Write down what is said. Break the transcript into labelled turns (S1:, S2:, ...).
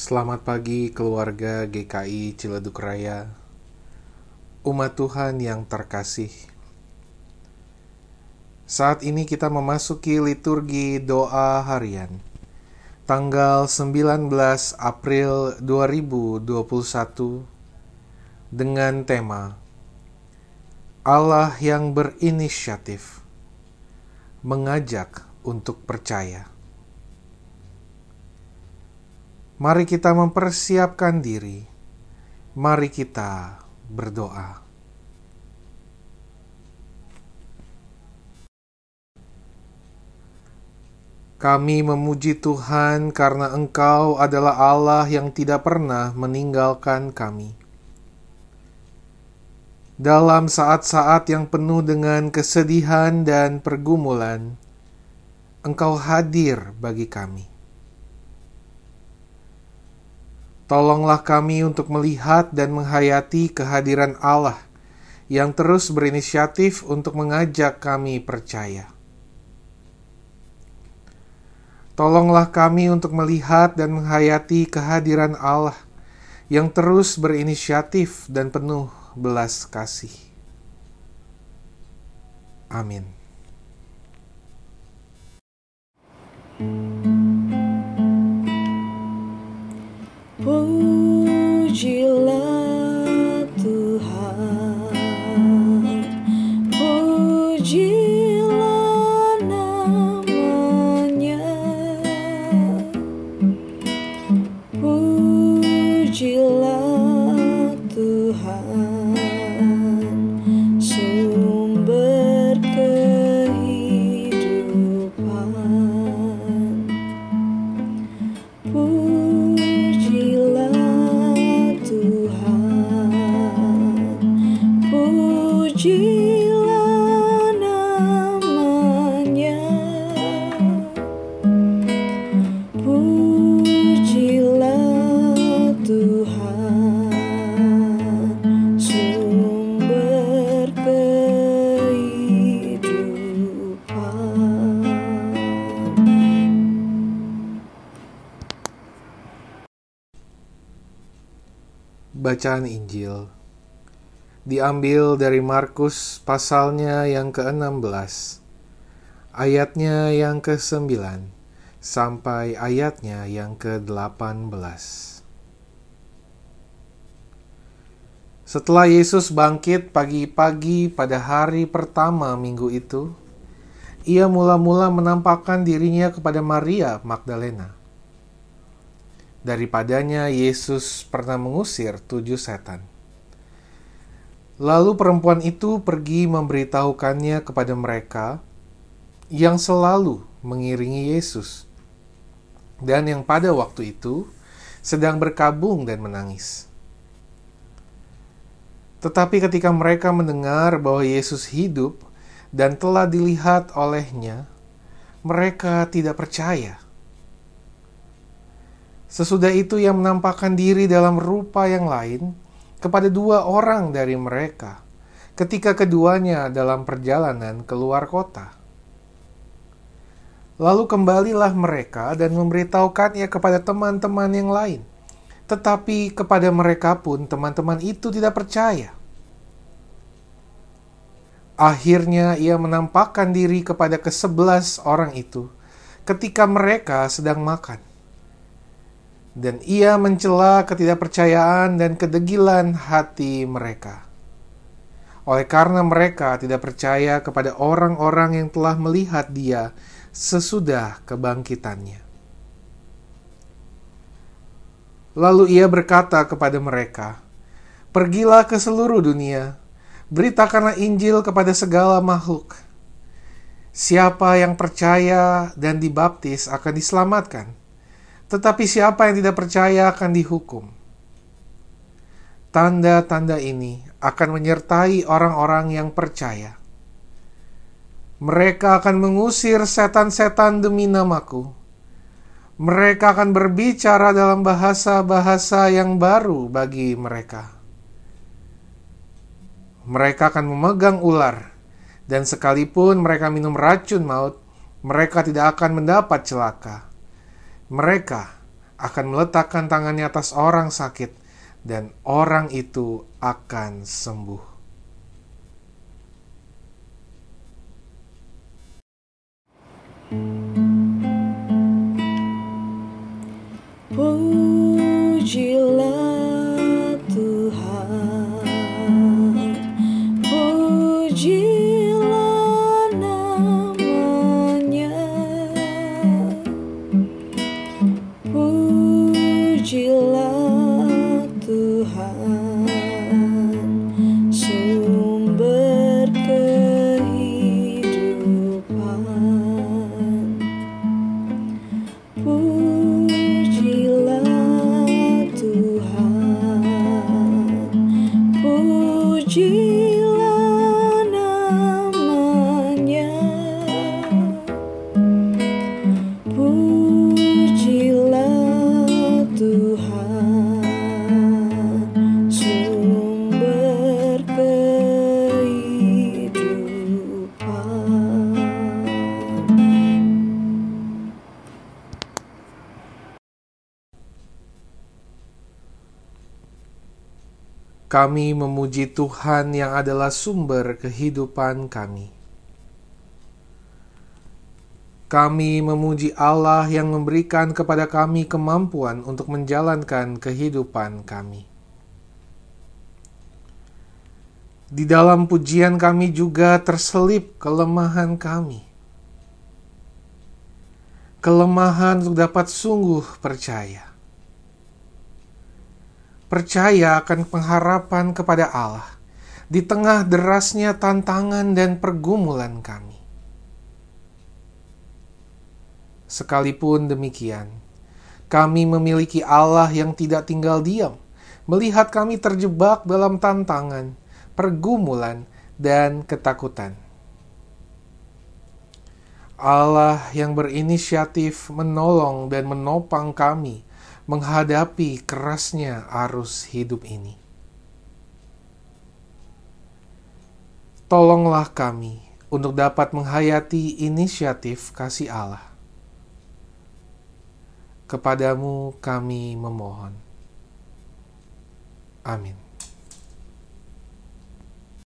S1: Selamat pagi keluarga GKI Ciledug Raya, umat Tuhan yang terkasih. Saat ini kita memasuki liturgi doa harian, tanggal 19 April 2021, dengan tema Allah yang berinisiatif, mengajak untuk percaya. Mari kita mempersiapkan diri. Mari kita berdoa. Kami memuji Tuhan karena Engkau adalah Allah yang tidak pernah meninggalkan kami. Dalam saat-saat yang penuh dengan kesedihan dan pergumulan, Engkau hadir bagi kami. Tolonglah kami untuk melihat dan menghayati kehadiran Allah yang terus berinisiatif untuk mengajak kami percaya. Tolonglah kami untuk melihat dan menghayati kehadiran Allah yang terus berinisiatif dan penuh belas kasih. Amin. terpujilah namanya. Pujilah Tuhan Sumber kehidupan. Pujilah Tuhan Pujilah Bacaan Injil. Diambil dari Markus pasalnya yang ke-16 ayatnya yang ke-9 sampai ayatnya yang ke-18 Setelah Yesus bangkit pagi-pagi pada hari pertama minggu itu ia mula-mula menampakkan dirinya kepada Maria Magdalena Daripadanya Yesus pernah mengusir tujuh setan. Lalu perempuan itu pergi memberitahukannya kepada mereka yang selalu mengiringi Yesus, dan yang pada waktu itu sedang berkabung dan menangis. Tetapi ketika mereka mendengar bahwa Yesus hidup dan telah dilihat olehnya, mereka tidak percaya. Sesudah itu ia menampakkan diri dalam rupa yang lain kepada dua orang dari mereka ketika keduanya dalam perjalanan keluar kota. Lalu kembalilah mereka dan memberitahukannya kepada teman-teman yang lain. Tetapi kepada mereka pun teman-teman itu tidak percaya. Akhirnya ia menampakkan diri kepada kesebelas orang itu ketika mereka sedang makan dan ia mencela ketidakpercayaan dan kedegilan hati mereka. Oleh karena mereka tidak percaya kepada orang-orang yang telah melihat dia sesudah kebangkitannya. Lalu ia berkata kepada mereka, "Pergilah ke seluruh dunia, beritakanlah Injil kepada segala makhluk. Siapa yang percaya dan dibaptis akan diselamatkan." Tetapi siapa yang tidak percaya akan dihukum. Tanda-tanda ini akan menyertai orang-orang yang percaya. Mereka akan mengusir setan-setan demi namaku. Mereka akan berbicara dalam bahasa-bahasa yang baru bagi mereka. Mereka akan memegang ular, dan sekalipun mereka minum racun maut, mereka tidak akan mendapat celaka mereka akan meletakkan tangannya atas orang sakit, dan orang itu akan sembuh. Kami memuji Tuhan yang adalah sumber kehidupan kami. Kami memuji Allah yang memberikan kepada kami kemampuan untuk menjalankan kehidupan kami. Di dalam pujian kami juga terselip kelemahan kami. Kelemahan untuk dapat sungguh percaya percaya akan pengharapan kepada Allah di tengah derasnya tantangan dan pergumulan kami. Sekalipun demikian, kami memiliki Allah yang tidak tinggal diam, melihat kami terjebak dalam tantangan, pergumulan, dan ketakutan. Allah yang berinisiatif menolong dan menopang kami menghadapi kerasnya arus hidup ini. Tolonglah kami untuk dapat menghayati inisiatif kasih Allah. Kepadamu kami memohon. Amin.